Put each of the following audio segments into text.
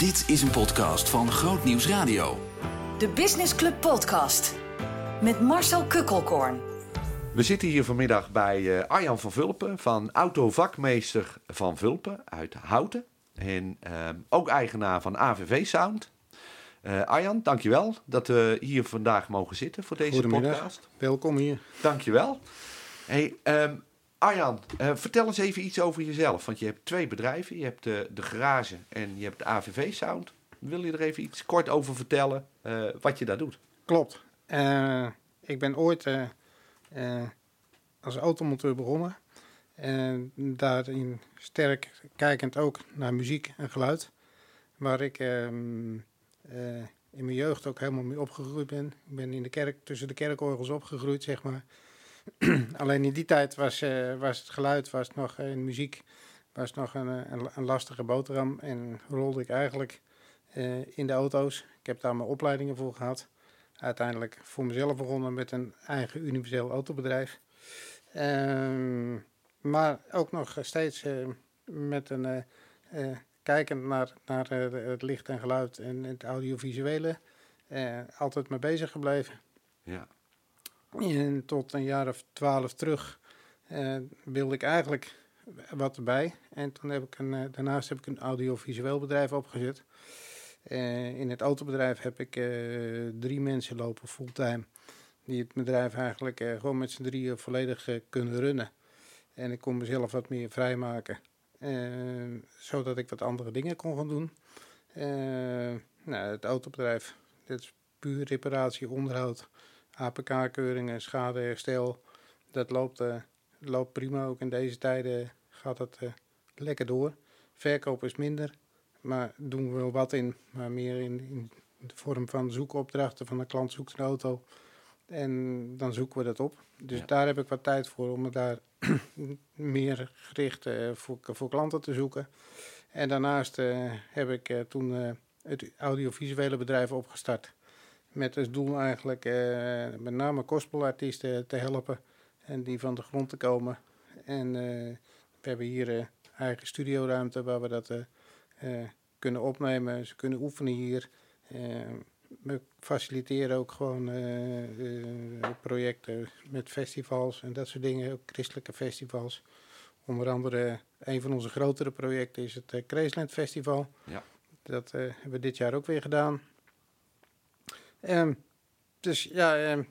Dit is een podcast van Groot Nieuws Radio. De Business Club Podcast. Met Marcel Kukkelkorn. We zitten hier vanmiddag bij eh, Arjan van Vulpen van Autovakmeester van Vulpen uit Houten. En eh, ook eigenaar van AVV Sound. Eh Arjan, dankjewel dat we hier vandaag mogen zitten voor deze Goedemiddag. podcast. Welkom hier. Dankjewel. Hey, ehm, Arjan, eh, vertel eens even iets over jezelf. Want je hebt twee bedrijven. Je hebt de, de garage en je hebt de AVV Sound. Wil je er even iets kort over vertellen eh, wat je daar doet? Klopt. Eh, ik ben ooit eh, eh, als automonteur begonnen. En daarin sterk kijkend ook naar muziek en geluid. Waar ik ehm, eh, in mijn jeugd ook helemaal mee opgegroeid ben. Ik ben in de kerk, tussen de kerkorgels opgegroeid, zeg maar. Alleen in die tijd was, eh, was het geluid, was nog eh, in muziek, was nog een, eh, een, een lastige boterham. En rolde ik eigenlijk in de auto's. Ik heb daar mijn opleidingen voor gehad. Uiteindelijk voor mezelf begonnen met een eigen universeel autobedrijf. Ehm, maar ook nog steeds met een kijkend naar, naar het licht en geluid en het audiovisuele. altijd mee bezig gebleven. Ja. En tot een jaar of twaalf terug eh, wilde ik eigenlijk wat erbij. En toen heb ik een, eh, daarnaast heb ik een audiovisueel bedrijf opgezet. Eh, in het autobedrijf heb ik drie mensen lopen fulltime. Die het bedrijf eigenlijk gewoon met z'n drieën volledig kunnen runnen. En ik kon mezelf wat meer vrijmaken. zodat ik wat andere dingen kon gaan doen. Nou, het autobedrijf, dit is puur reparatie, onderhoud. APK-keuringen, schadeherstel. Dat loopt, eh, loopt prima. Ook in deze tijden gaat het eh, lekker door. Verkoop is minder, maar doen we wel wat in. Maar meer in, in de vorm van zoekopdrachten van de klant zoekt een auto. En dan zoeken we dat op. Dus Ja. daar heb ik wat tijd voor om me daar meer gericht eh, voor, voor klanten te zoeken. En daarnaast heb ik toen het audiovisuele bedrijf opgestart. Met als doel eigenlijk eh, met name gospelartiesten te helpen en die van de grond te komen. En eh, we hebben hier eh, eigen studioruimte waar we dat kunnen opnemen. Ze kunnen oefenen hier. Eh, we faciliteren ook gewoon projecten met festivals en dat soort dingen. Ook christelijke festivals. Onder andere een van onze grotere projecten is het Graceland Festival. Ja. Dat hebben we dit jaar ook weer gedaan. Ehm, dus ja, ehm,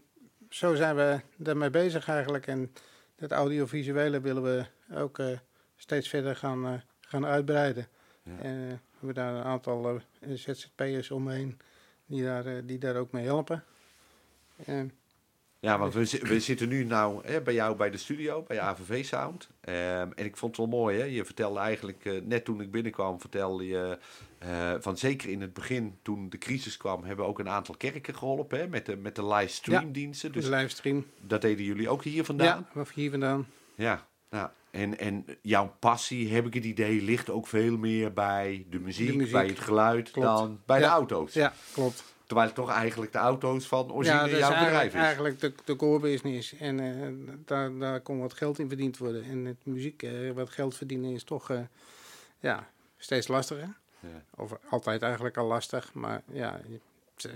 zo zijn we daarmee bezig eigenlijk. En dat audiovisuele willen we ook eh, steeds verder gaan, eh, gaan uitbreiden. Ja. En eh, we hebben daar een aantal ZZP'ers omheen die daar, die daar ook mee helpen. Ehm, Ja, want we, zi- we zitten nu nou hè, bij jou bij de studio, bij AVV Sound. En ik vond het wel mooi, hè? je vertelde eigenlijk, net toen ik binnenkwam, vertelde je eh, van zeker in het begin, toen de crisis kwam, hebben we ook een aantal kerken geholpen hè, met, de, met de livestreamdiensten. dus Dus de livestream. dat deden jullie ook hier vandaan. Ja, of hier vandaan. Ja, nou, en, en jouw passie, heb ik het idee, ligt ook veel meer bij de muziek, De muziek. bij het geluid, Klopt. dan bij de Ja. auto's. Ja, klopt. Terwijl het toch eigenlijk de auto's van origine is jouw bedrijf is. eigenlijk de, de core business. En eh, daar, daar kon wat geld in verdiend worden. En het muziek, eh, wat geld verdienen, is toch ja, steeds lastiger. Ja. Of altijd eigenlijk al lastig. Maar ja, je,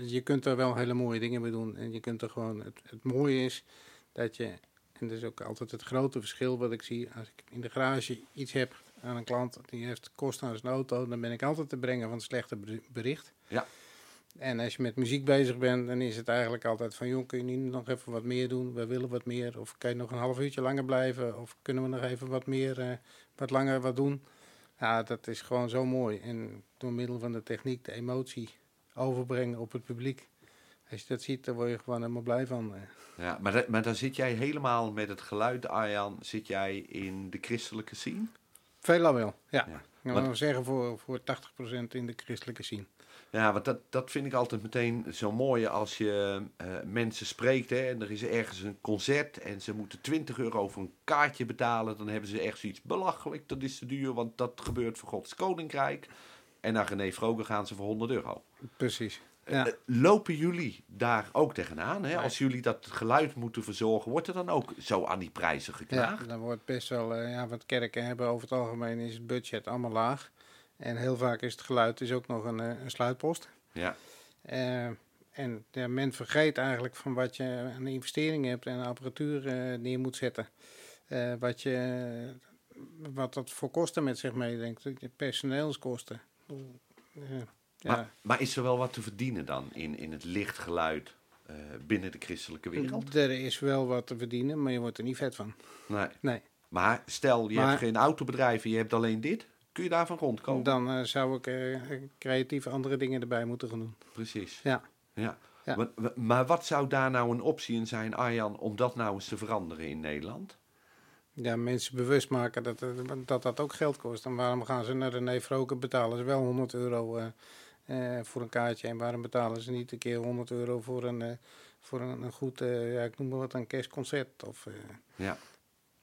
je kunt er wel hele mooie dingen mee doen. En je kunt er gewoon. Het, het mooie is dat je. En dat is ook altijd het grote verschil wat ik zie. Als ik in de garage iets heb aan een klant die heeft kosten aan zijn auto, dan ben ik altijd te brengen van het slechte ber- bericht. Ja. En als je met muziek bezig bent, dan is het eigenlijk altijd van... joh, kun je niet nog even wat meer doen? We willen wat meer. Of kan je nog een half uurtje langer blijven? Of kunnen we nog even wat meer, eh, wat langer wat doen? Ja, dat is gewoon zo mooi. En door middel van de techniek de emotie overbrengen op het publiek. Als je dat ziet, dan word je gewoon helemaal blij van. eh. Ja, maar, da- maar dan zit jij helemaal met het geluid, Arjan, zit jij in de christelijke scene? Veelal wel, ja. Ja. Ik wil Want- wel zeggen voor, voor 80% in de christelijke scene. Ja, want dat, dat vind ik altijd meteen zo mooi als je eh, mensen spreekt. Hè, en er is ergens een concert en ze moeten 20 euro voor een kaartje betalen. Dan hebben ze echt zoiets belachelijk, dat is te duur, want dat gebeurt voor Gods Koninkrijk. En naar René Vroger gaan ze voor 100 euro. Precies. Ja. Eh, Lopen jullie daar ook tegenaan? Hè? Als jullie dat geluid moeten verzorgen, wordt er dan ook zo aan die prijzen Ja, geknaagd? dan wordt best wel, eh, ja, want kerken hebben over het algemeen is het budget allemaal laag. En heel vaak is het geluid is ook nog een, eh, een sluitpost. Ja, Eh, en ja, men vergeet eigenlijk van wat je aan investeringen hebt en apparatuur eh, neer moet zetten. Wat, je, wat dat voor kosten met zich meebrengt. Je Personeelskosten. Ja. Maar, maar is er wel wat te verdienen dan in, in het lichtgeluid binnen de christelijke wereld? Er is wel wat te verdienen, maar je wordt er niet vet van. Nee. Nee. Maar stel, je Maar- hebt geen autobedrijf en je hebt alleen dit. Kun je daarvan rondkomen? Dan eh, zou ik eh, creatief andere dingen erbij moeten gaan doen. Precies. Ja. Ja. Ja. Maar, maar wat zou daar nou een optie in zijn, Arjan, om dat nou eens te veranderen in Nederland? Ja, mensen bewust maken dat, eh, dat dat ook geld kost. En waarom gaan ze naar René Vroken betalen ze wel 100 euro voor een kaartje. En waarom betalen ze niet een keer 100 euro voor een, voor een, een goed, ja, ik noem maar wat, een kerstconcert. Of, Ja.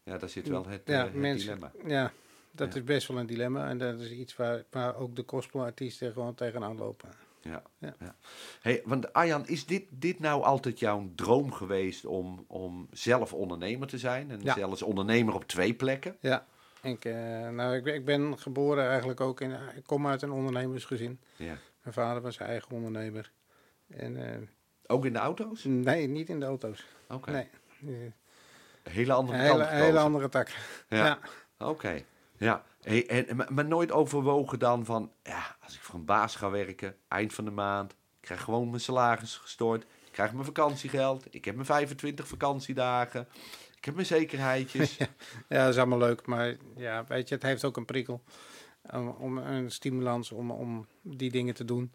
Ja, daar zit wel het, ja, het mensen, dilemma. Ja, dat Ja. is best wel een dilemma. En dat is iets waar, waar ook de gospelartiesten gewoon tegenaan lopen. Ja. Ja. Ja. Hey, want Arjan, is dit, dit nou altijd jouw droom geweest om, om zelf ondernemer te zijn? En Ja. zelfs ondernemer op twee plekken? Ja, ik, eh, nou, ik, ben- ik ben geboren eigenlijk ook in. Ik kom uit een ondernemersgezin. Ja. Mijn vader was eigen ondernemer. En eh, Ook in de auto's? nee, niet in de auto's. Oké. Nee. Eh, Hele andere Een kant hele, andere tak. Ja. Ja. Oké. Ja. Hey, en, maar, nooit overwogen dan van, ja, als ik voor een baas ga werken, eind van de maand, ik krijg gewoon mijn salaris gestort, ik krijg mijn vakantiegeld, ik heb mijn 25 vakantiedagen, ik heb mijn zekerheidjes. ja, dat is allemaal leuk. Maar ja, weet je, het heeft ook een prikkel. Om, om een stimulans om, om die dingen te doen.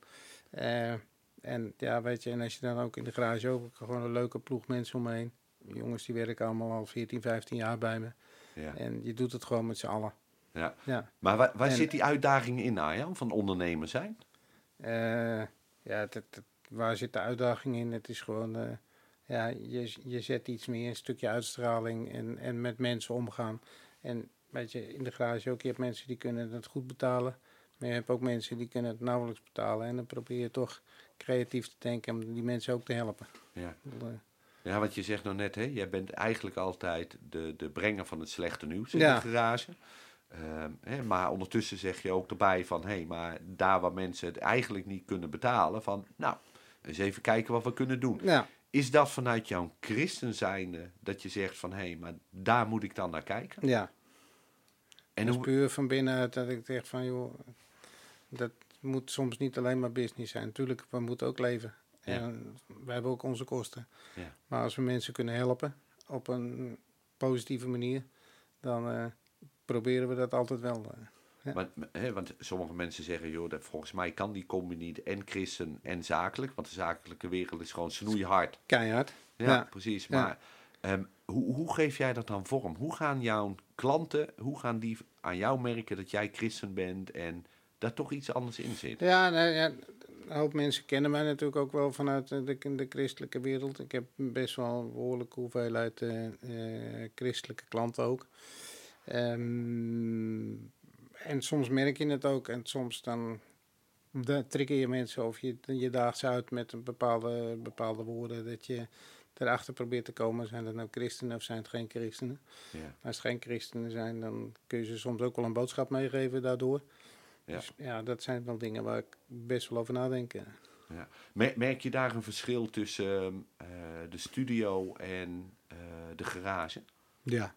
Eh, en ja, weet je, en als je dan ook in de garage ook gewoon een leuke ploeg mensen omheen. Jongens die werken allemaal al 14, 15 jaar bij me. Ja. En je doet het gewoon met z'n allen. Ja. Ja. Maar waar, waar En- zit die uitdaging in, Arjan, van ondernemer zijn? Eh, ja, waar zit de uitdaging in? Het is gewoon, eh, ja, je, je zet iets meer, een stukje uitstraling en, en met mensen omgaan. En weet je, in de garage ook, je hebt mensen die kunnen het goed betalen. Maar je hebt ook mensen die kunnen het nauwelijks betalen. En dan probeer je toch creatief te denken om die mensen ook te helpen. Ja. Eh, ja, want je zegt nou net, hè, jij bent eigenlijk altijd de, de brenger van het slechte nieuws in Ja. de garage. Ehm, hè, maar ondertussen zeg je ook erbij van, hé, maar daar waar mensen het eigenlijk niet kunnen betalen, van, nou, eens even kijken wat we kunnen doen. Ja, Is dat vanuit jouw christen zijnde dat je zegt van, hé, maar daar moet ik dan naar kijken? ja. En dat hoe, puur van binnenuit dat ik zeg van, joh, dat moet soms niet alleen maar business zijn. Natuurlijk, we moeten ook leven. Ja. En wij hebben ook onze kosten. Ja. Maar als we mensen kunnen helpen op een positieve manier, dan eh, proberen we dat altijd wel. eh. want, hè, want sommige mensen zeggen, joh, dat, volgens mij kan die combi niet en christen en zakelijk, want de zakelijke wereld is gewoon snoeihard. keihard. Ja, Ja. precies. Ja. Maar ehm, hoe, hoe geef jij dat dan vorm? Hoe gaan jouw klanten, hoe gaan die aan jou merken dat jij christen bent en daar toch iets anders in zit? Ja, nou, ja, een hoop mensen kennen mij natuurlijk ook wel vanuit eh, de, de christelijke wereld. Ik heb best wel een behoorlijke hoeveelheid eh, christelijke klanten ook. Ehm, en soms merk je het ook en soms dan da- trigger je mensen of je, je daagt ze uit met een bepaalde, bepaalde woorden dat je erachter probeert te komen. Zijn dat nou christenen of zijn het geen christenen? Ja. Als het geen christenen zijn, dan kun je ze soms ook wel een boodschap meegeven daardoor. Ja. Dus ja, dat zijn wel dingen waar ik best wel over nadenk. ja. Ja. Mer- Merk je daar een verschil tussen ehm, eh, de studio en eh, de garage? Ja.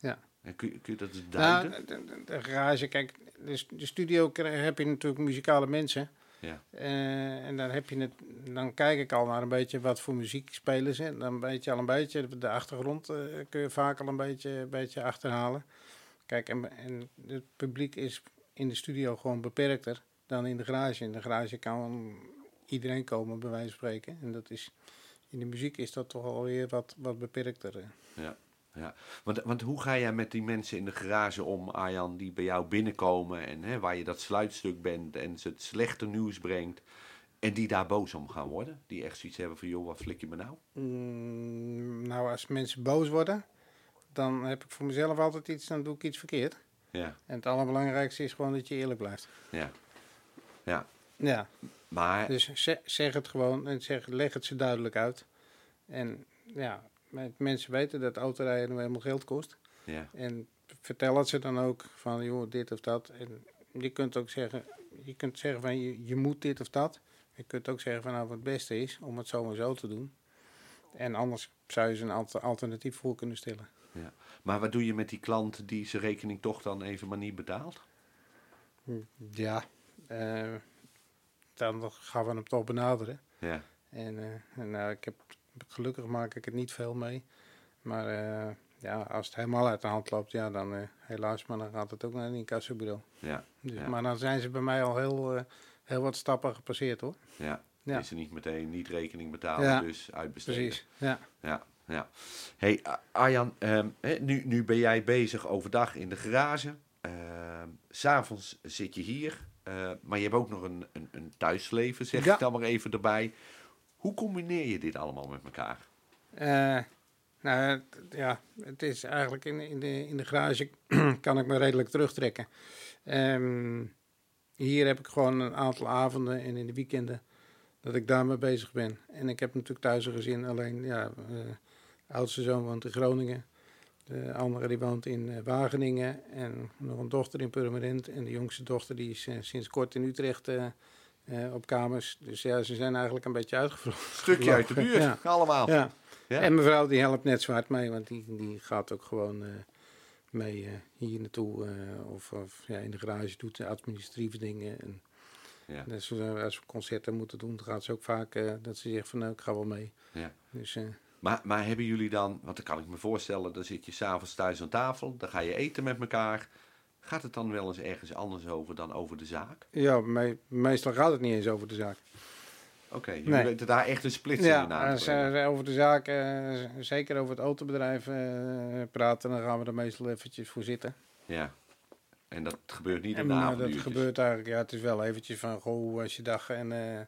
En kun, je- kun je dat eens Nou, duiden? de, de- de garage, kijk, de, de studio heb je natuurlijk muzikale mensen. Ja. Eh, en dan, heb je het, dan kijk ik al naar een beetje wat voor muziek spelen ze. Dan weet je al een beetje, de achtergrond eh, kun je vaak al een beetje, een beetje achterhalen. Kijk, en, en het publiek is in de studio gewoon beperkter dan in de garage. In de garage kan iedereen komen, bij wijze van spreken. En dat is, in de muziek is dat toch alweer wat, wat beperkter. eh. Ja. Ja. Want, want hoe ga jij met die mensen in de garage om, Arjan, die bij jou binnenkomen en hè, waar je dat sluitstuk bent en ze het slechte nieuws brengt en die daar boos om gaan worden? Die echt zoiets hebben van, joh, wat flik je me nou? Mm, nou, als mensen boos worden, dan heb ik voor mezelf altijd iets, dan doe ik iets verkeerd. Ja, En het allerbelangrijkste is gewoon dat je eerlijk blijft. ja. Ja, Ja, maar dus ze- zeg het gewoon en zeg, leg het ze duidelijk uit. En ja, mensen weten dat autorijden nou helemaal geld kost. ja, En vertel het ze dan ook van, joh, dit of dat. En je kunt ook zeggen, je kunt zeggen van je, je moet dit of dat. Je kunt ook zeggen van nou wat het beste is om het zo en zo te doen. En anders zou je ze een alter- alternatief voor kunnen stellen. Ja. Maar wat doe je met die klant die zijn rekening toch dan even maar niet betaalt? Ja, eh, dan gaan we hem toch benaderen. Ja, En eh, nou, ik heb, gelukkig maak ik het niet veel mee. Maar eh, ja, als het helemaal uit de hand loopt, ja, dan eh, helaas, maar dan gaat het ook naar een incassobureau. ja, Dus, Ja. Maar dan zijn ze bij mij al heel, eh, heel wat stappen gepasseerd hoor. ja. Ja. Is er niet meteen niet rekening betalen, Ja, dus uitbesteden. Precies, ja. Ja, ja. Hey, Arjan, ehm, nu, nu ben jij bezig overdag in de garage. S S'avonds zit je hier. maar je hebt ook nog een, een, een thuisleven, zeg Ja. ik dan maar even erbij. Hoe combineer je dit allemaal met elkaar? Eh, nou, ja, het is eigenlijk in, in, de, in de garage kan ik me redelijk terugtrekken. Ehm, hier heb ik gewoon een aantal avonden en in de weekenden dat ik daarmee bezig ben. En ik heb natuurlijk thuis een gezin, alleen ja, eh, de oudste zoon woont in Groningen. De andere die woont in eh, Wageningen en nog een dochter in Purmerend. En de jongste dochter die is eh, sinds kort in Utrecht eh, op kamers. Dus ja, ze zijn eigenlijk een beetje uitgevlogen. Stukje uit de buurt, Ja. allemaal. Ja. Ja. En mevrouw die helpt net zwart mee, want die, die gaat ook gewoon eh, mee eh, hier naartoe. of of ja, in de garage doet ze administratieve dingen. En Ja. als, we, als we concerten moeten doen, dan gaat ze ook vaak dat ze zegt van nou, ik ga wel mee. Ja. Dus Maar, maar hebben jullie dan, want dan kan ik me voorstellen, dan zit je s'avonds thuis aan tafel, dan ga je eten met elkaar. Gaat het dan wel eens ergens anders over dan over de zaak? ja, me- meestal gaat het niet eens over de zaak. Oké, jullie Nee. weten daar echt een splitsing in Ja, aan als te brengen. ze over de zaak, eh, zeker over het autobedrijf eh, praten, dan gaan we er meestal eventjes voor zitten. Ja. En dat gebeurt niet in de maar dat gebeurt eigenlijk, ja, het is wel eventjes van, goh, was je dag? En eh,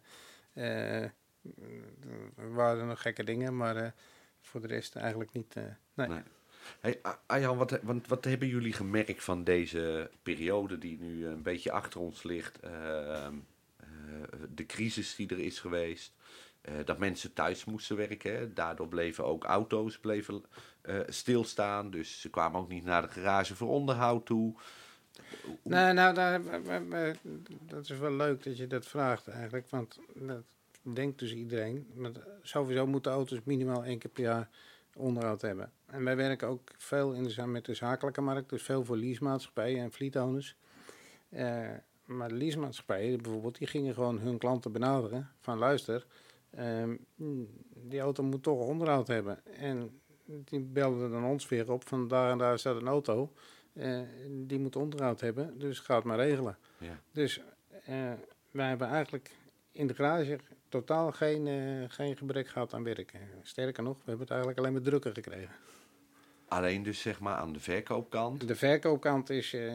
eh, er waren nog gekke dingen, maar eh, voor de rest eigenlijk niet. eh, nee. Nee. Hey, Arjan, wat, want wat hebben jullie gemerkt van deze periode die nu een beetje achter ons ligt? Ehm, eh, de crisis die er is geweest. eh, dat mensen thuis moesten werken. Daardoor bleven ook auto's bleven, eh, stilstaan. Dus ze kwamen ook niet naar de garage voor onderhoud toe. Nou, nou daar, dat is wel leuk dat je dat vraagt eigenlijk, want dat denkt dus iedereen. Maar sowieso moeten auto's minimaal één keer per jaar onderhoud hebben. En wij werken ook veel in de, met de zakelijke markt, dus veel voor leasemaatschappijen en fleetowners. Eh, maar de leasemaatschappijen bijvoorbeeld, die gingen gewoon hun klanten benaderen van luister, ehm, die auto moet toch onderhoud hebben. En die belden dan ons weer op van daar en daar staat een auto. Eh, die moet onderhoud hebben, dus ga het maar regelen. Ja. Dus eh, wij hebben eigenlijk in de garage totaal geen, geen gebrek gehad aan werk. Eh, Sterker nog, we hebben het eigenlijk alleen maar drukker gekregen. Alleen dus zeg maar aan de verkoopkant. De verkoopkant is, eh,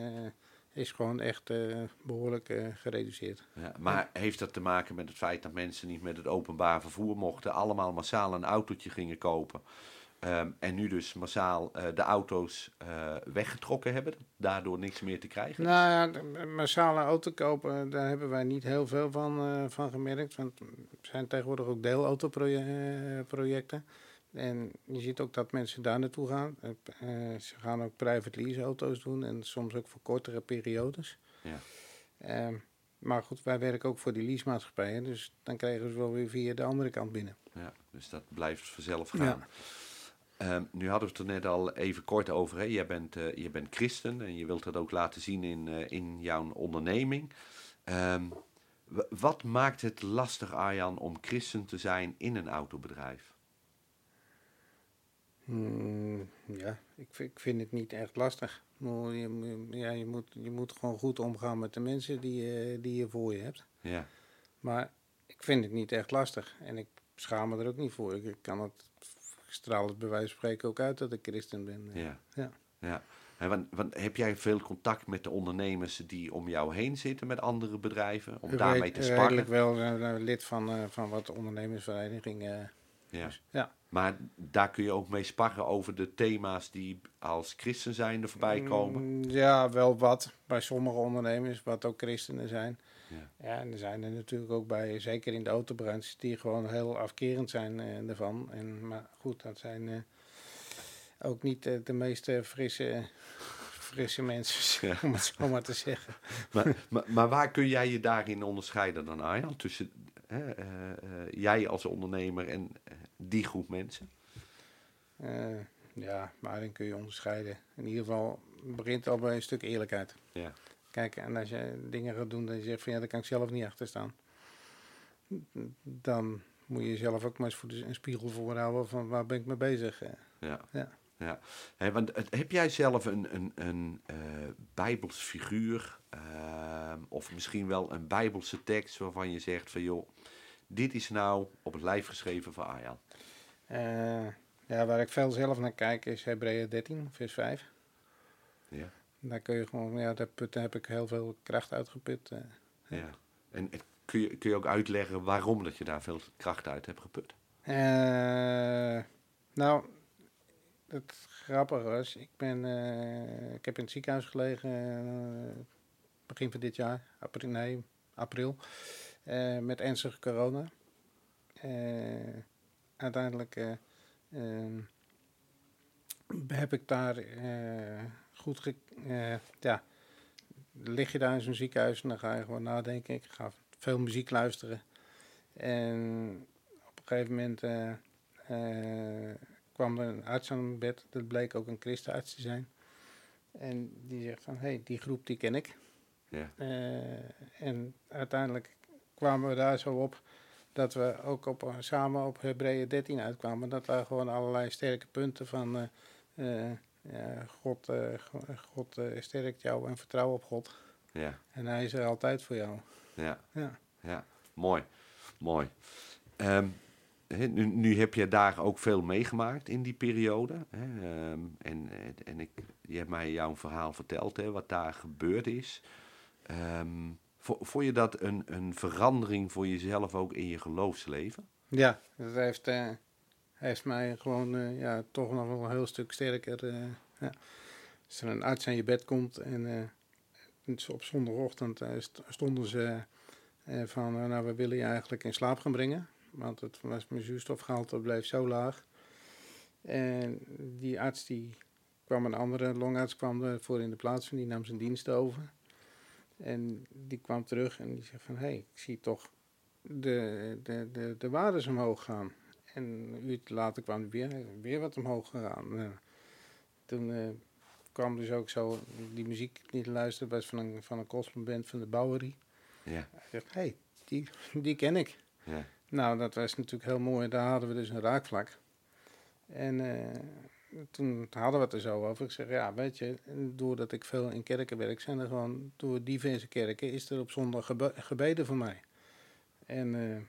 is gewoon echt eh, behoorlijk eh, gereduceerd. Ja, maar heeft dat te maken met het feit dat mensen niet met het openbaar vervoer mochten, allemaal massaal een autootje gingen kopen? ehm, en nu dus massaal de auto's weggetrokken hebben, daardoor niks meer te krijgen? Nou ja, massale auto kopen, daar hebben wij niet heel veel van, van gemerkt. Want er zijn tegenwoordig ook deelautoprojecten. En je ziet ook dat mensen daar naartoe gaan. Eh, ze gaan ook private lease auto's doen en soms ook voor kortere periodes. Ja. Ehm, maar goed, wij werken ook voor die leasemaatschappijen. Dus dan krijgen ze wel weer via de andere kant binnen. Ja, dus dat blijft vanzelf gaan. Ehm, nu hadden we het er net al even kort over. Hè? Jij, bent, eh, je bent christen en je wilt dat ook laten zien in, eh, in jouw onderneming. Ehm, wat maakt het lastig, Arjan, om christen te zijn in een autobedrijf? Hmm, ja, ik, vind- ik vind het niet echt lastig. Ik Je, moet- ja, je, moet, je moet gewoon goed omgaan met de mensen die, je- die je voor je hebt. Ja, Maar ik vind het niet echt lastig. En ik schaam me er ook niet voor. Ik kan het, ik straal het bij wijze van spreken ook uit dat ik christen ben. ja. Ja. Ja, en want, want heb jij veel contact met de ondernemers die om jou heen zitten met andere bedrijven? Om daarmee te sparren? wel we zijn, eh, lid van, eh, van wat ondernemersverenigingen. Ja. Dus, ja. Maar daar kun je ook mee sparren over de thema's die als christen zijn er voorbij komen. Mm, Ja, wel wat. Bij sommige ondernemers, wat ook christenen zijn. Ja. Ja, en er zijn er natuurlijk ook bij, zeker in de autobranche, die gewoon heel afkerend zijn eh ervan. En, maar goed, dat zijn eh, ook niet eh, de meest eh, frisse, frisse mensen, Ja. om het zo maar te zeggen. Maar, maar, maar waar kun jij je daarin onderscheiden dan, Arjan? Tussen hè, eh, eh, jij als ondernemer en eh, die groep mensen? Ja, maar daarin kun je onderscheiden. In ieder geval begint het al bij een stuk eerlijkheid. Ja. Kijk, en als je dingen gaat doen dat je zegt van ja, daar kan ik zelf niet achter staan. Dan moet je jezelf ook maar eens voor de, een spiegel voorhouden van waar ben ik mee bezig. Ja. Ja. Ja. Want heb jij zelf een, een, een eh bijbels figuur ehm, of misschien wel een bijbelse tekst waarvan je zegt van joh, dit is nou op het lijf geschreven voor Arjan? Eh, ja, waar ik veel zelf naar kijk is Hebreeën 13, vers 5. Ja. Daar kun je gewoon, ja, daar, put, daar heb ik heel veel kracht uitgeput. eh. ja. En, en kun, je, kun je ook uitleggen waarom dat je daar veel kracht uit hebt geput? Eh, nou, het grappige was, ik, ben, eh, ik heb in het ziekenhuis gelegen eh, begin van dit jaar, april, nee, april, eh, met ernstige corona. Uiteindelijk eh, ehm, heb ik daar goed, ge ja, lig je daar in zo'n ziekenhuis en dan ga je gewoon nadenken. Ik ga veel muziek luisteren. En op een gegeven moment kwam er een arts aan bed. Dat bleek ook een christenarts te zijn. En die zegt van, hé, hey, die groep die ken ik. Ja. Eh, en uiteindelijk kwamen we daar zo op dat we ook op, samen op Hebreeën 13 uitkwamen. Dat daar gewoon allerlei sterke punten van... eh, eh, God, eh, Go- God eh, sterkt jou en vertrouw op God. Ja. En hij is er altijd voor jou. Ja. Ja. Ja, mooi. Mooi. Ehm, nu, heb je daar ook veel meegemaakt in die periode. Ehm, en en ik, je hebt mij jouw verhaal verteld, hè, wat daar gebeurd is. Vo- vond je dat een, een verandering voor jezelf ook in je geloofsleven? Ja, dat heeft, eh, heeft mij gewoon eh, ja, toch nog wel een heel stuk sterker. eh, ja. Als er een arts aan je bed komt en op zondagochtend st- stonden ze van, nou we willen je eigenlijk in slaap gaan brengen. Want het was mijn zuurstofgehalte bleef zo laag. En die arts die kwam een andere longarts kwam ervoor in de plaats van, die nam zijn dienst over. En die kwam terug en die zei van, hé, hey, ik zie toch de, de, de, de waardes omhoog gaan. En een uur later kwam er weer, weer wat omhoog gegaan. Toen eh, kwam dus ook zo, die muziek die ik luisterde was van een, van een gospelband van de Bowery. Ja, Hij zegt, hé, hey, die, die ken ik. ja, Nou, dat was natuurlijk heel mooi. Daar hadden we dus een raakvlak. En eh, toen hadden we het er zo over. Ik zeg, ja, weet je, doordat ik veel in kerken werk, zijn er gewoon door diverse kerken, is er op zondag gebe- gebeden voor mij. En eh,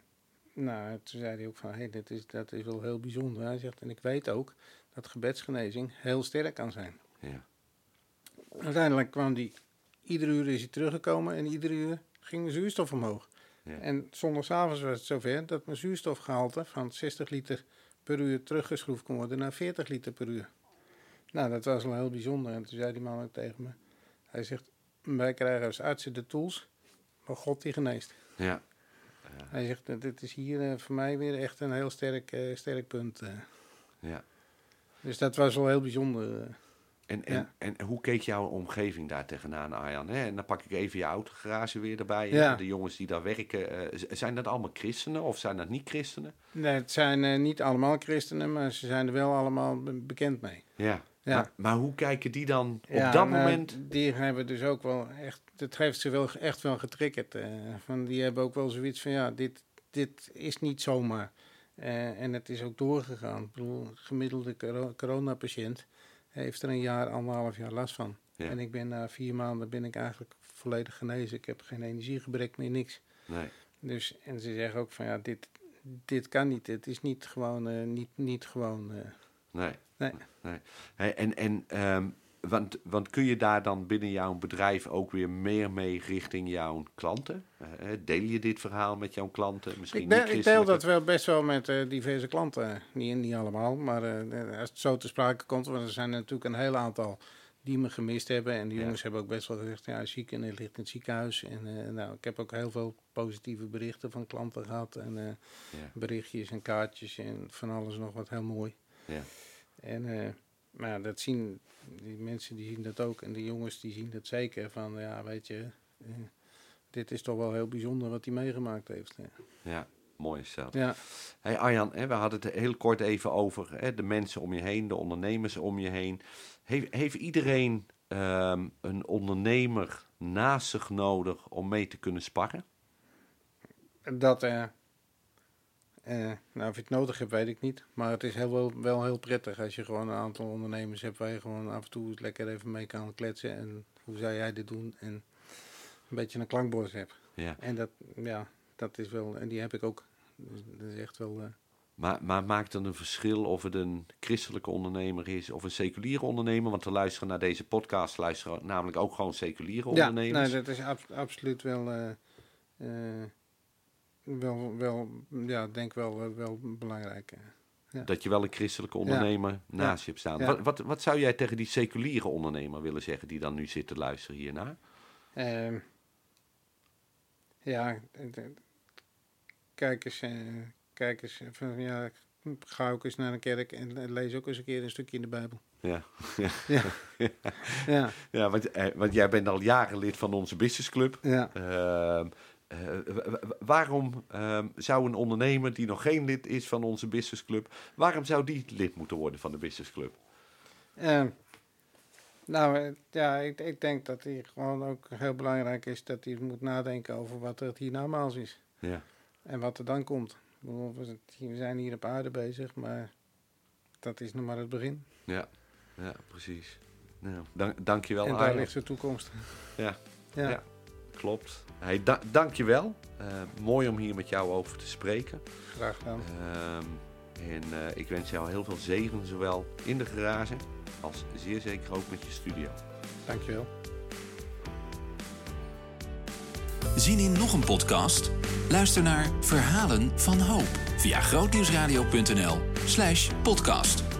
nou, toen zei hij ook van, hé, hey, dit is, dat is wel heel bijzonder. Hij zegt, en ik weet ook dat gebedsgenezing heel sterk kan zijn. ja, Uiteindelijk kwam die, iedere uur is hij teruggekomen en iedere uur ging de zuurstof omhoog. Ja. En zondagavond was het zover dat mijn zuurstofgehalte van 60 liter per uur teruggeschroefd kon worden naar 40 liter per uur. Nou, dat was wel heel bijzonder. En toen zei die man ook tegen me, hij zegt, wij krijgen als artsen de tools, maar God die geneest. ja, Hij zegt, dit is hier eh, voor mij weer echt een heel sterk, eh, sterk punt. eh. ja. Dus dat was wel heel bijzonder. En, en, Ja. en hoe keek jouw omgeving daar tegenaan, Arjan? Hè? En dan pak ik even je autogarage weer erbij. Ja. De jongens die daar werken, eh, zijn dat allemaal christenen of zijn dat niet christenen? Nee, het zijn eh, niet allemaal christenen, maar ze zijn er wel allemaal be- bekend mee. Ja. Ja. Maar, maar hoe kijken die dan Ja, op dat nou, moment? Die hebben dus ook wel echt. Het heeft ze wel echt wel getriggerd. eh, van, die hebben ook wel zoiets van: ja, dit, dit is niet zomaar. En het is ook doorgegaan. Ik bedoel, gemiddelde coro- coronapatiënt heeft er een jaar, anderhalf jaar last van. Ja. En ik ben na vier maanden ben ik eigenlijk volledig genezen. Ik heb geen energiegebrek meer, niks. Nee. Dus, en ze zeggen ook van ja, dit, dit kan niet. Het is niet gewoon, eh, niet, niet gewoon. eh, Nee. nee. nee. Hey, en, en, ehm, want, want kun je daar dan binnen jouw bedrijf ook weer meer mee richting jouw klanten? Eh, deel je dit verhaal met jouw klanten? Misschien Ik, niet ben, ik deel dat wel best wel met eh, diverse klanten. Niet, niet allemaal, maar eh, als het zo te sprake komt, want er zijn natuurlijk een heel aantal die me gemist hebben. En die Ja. jongens hebben ook best wel gezegd, ja, ziek en ligt in het ziekenhuis. En eh, nou, ik heb ook heel veel positieve berichten van klanten gehad. En eh, Ja. berichtjes en kaartjes en van alles nog wat heel mooi. Ja. En eh, maar ja, dat zien die mensen die zien dat ook en die jongens die zien dat zeker van ja weet je eh, dit is toch wel heel bijzonder wat hij meegemaakt heeft. Ja, Ja, mooi is dat. ja. Hey Arjan, hè, we hadden het heel kort even over hè, de mensen om je heen, de ondernemers om je heen. Heeft, heeft iedereen ehm, een ondernemer naast zich nodig om mee te kunnen sparren? dat eh, eh, nou of je het nodig hebt weet ik niet, maar het is heel, wel, wel heel prettig als je gewoon een aantal ondernemers hebt waar je gewoon af en toe lekker even mee kan kletsen en hoe zou jij dit doen en een beetje een klankbord hebt. Ja. En dat, ja, dat is wel, en die heb ik ook. Dus dat is echt wel. eh, Maar, maar maakt het een verschil of het een christelijke ondernemer is of een seculiere ondernemer? Want we luisteren naar deze podcast, luisteren namelijk ook gewoon seculiere ja, ondernemers. nee, dat is ab- absoluut wel. eh, wel, wel, ja, denk wel, eh, wel belangrijk. ja. Dat je wel een christelijke ondernemer naast je hebt staan. Ja. Wat, wat, wat zou jij tegen die seculiere ondernemer willen zeggen die dan nu zit te luisteren hiernaar? Ehm, ja, kijk eens, eh, kijk eens, eh, van, ja, ga ook eens naar een kerk en lees ook eens een keer een stukje in de Bijbel. Ja, Ja, ja, ja want, eh, want jij bent al jaren lid van onze businessclub. ja. Ehm, eh, w- waarom ehm, zou een ondernemer die nog geen lid is van onze businessclub, waarom zou die lid moeten worden van de businessclub? Ehm, nou, eh, ja, ik, ik denk dat het gewoon ook heel belangrijk is dat hij moet nadenken over wat er hiernamaals is. Ja. En wat er dan komt. We zijn hier op aarde bezig, maar dat is nog maar het begin. Ja, ja precies. Nou, dank, dankjewel en daar ligt de toekomst. Ja. Ja, Ja. Klopt. Hey, da dankjewel. Eh mooi om hier met jou over te spreken. graag gedaan. Ehm, en eh, ik wens jou heel veel zegen, zowel in de garage als zeer zeker ook met je studio. Dankjewel. Zien in nog een podcast? Luister naar Verhalen van Hoop via grootnieuwsradio.nl slash podcast.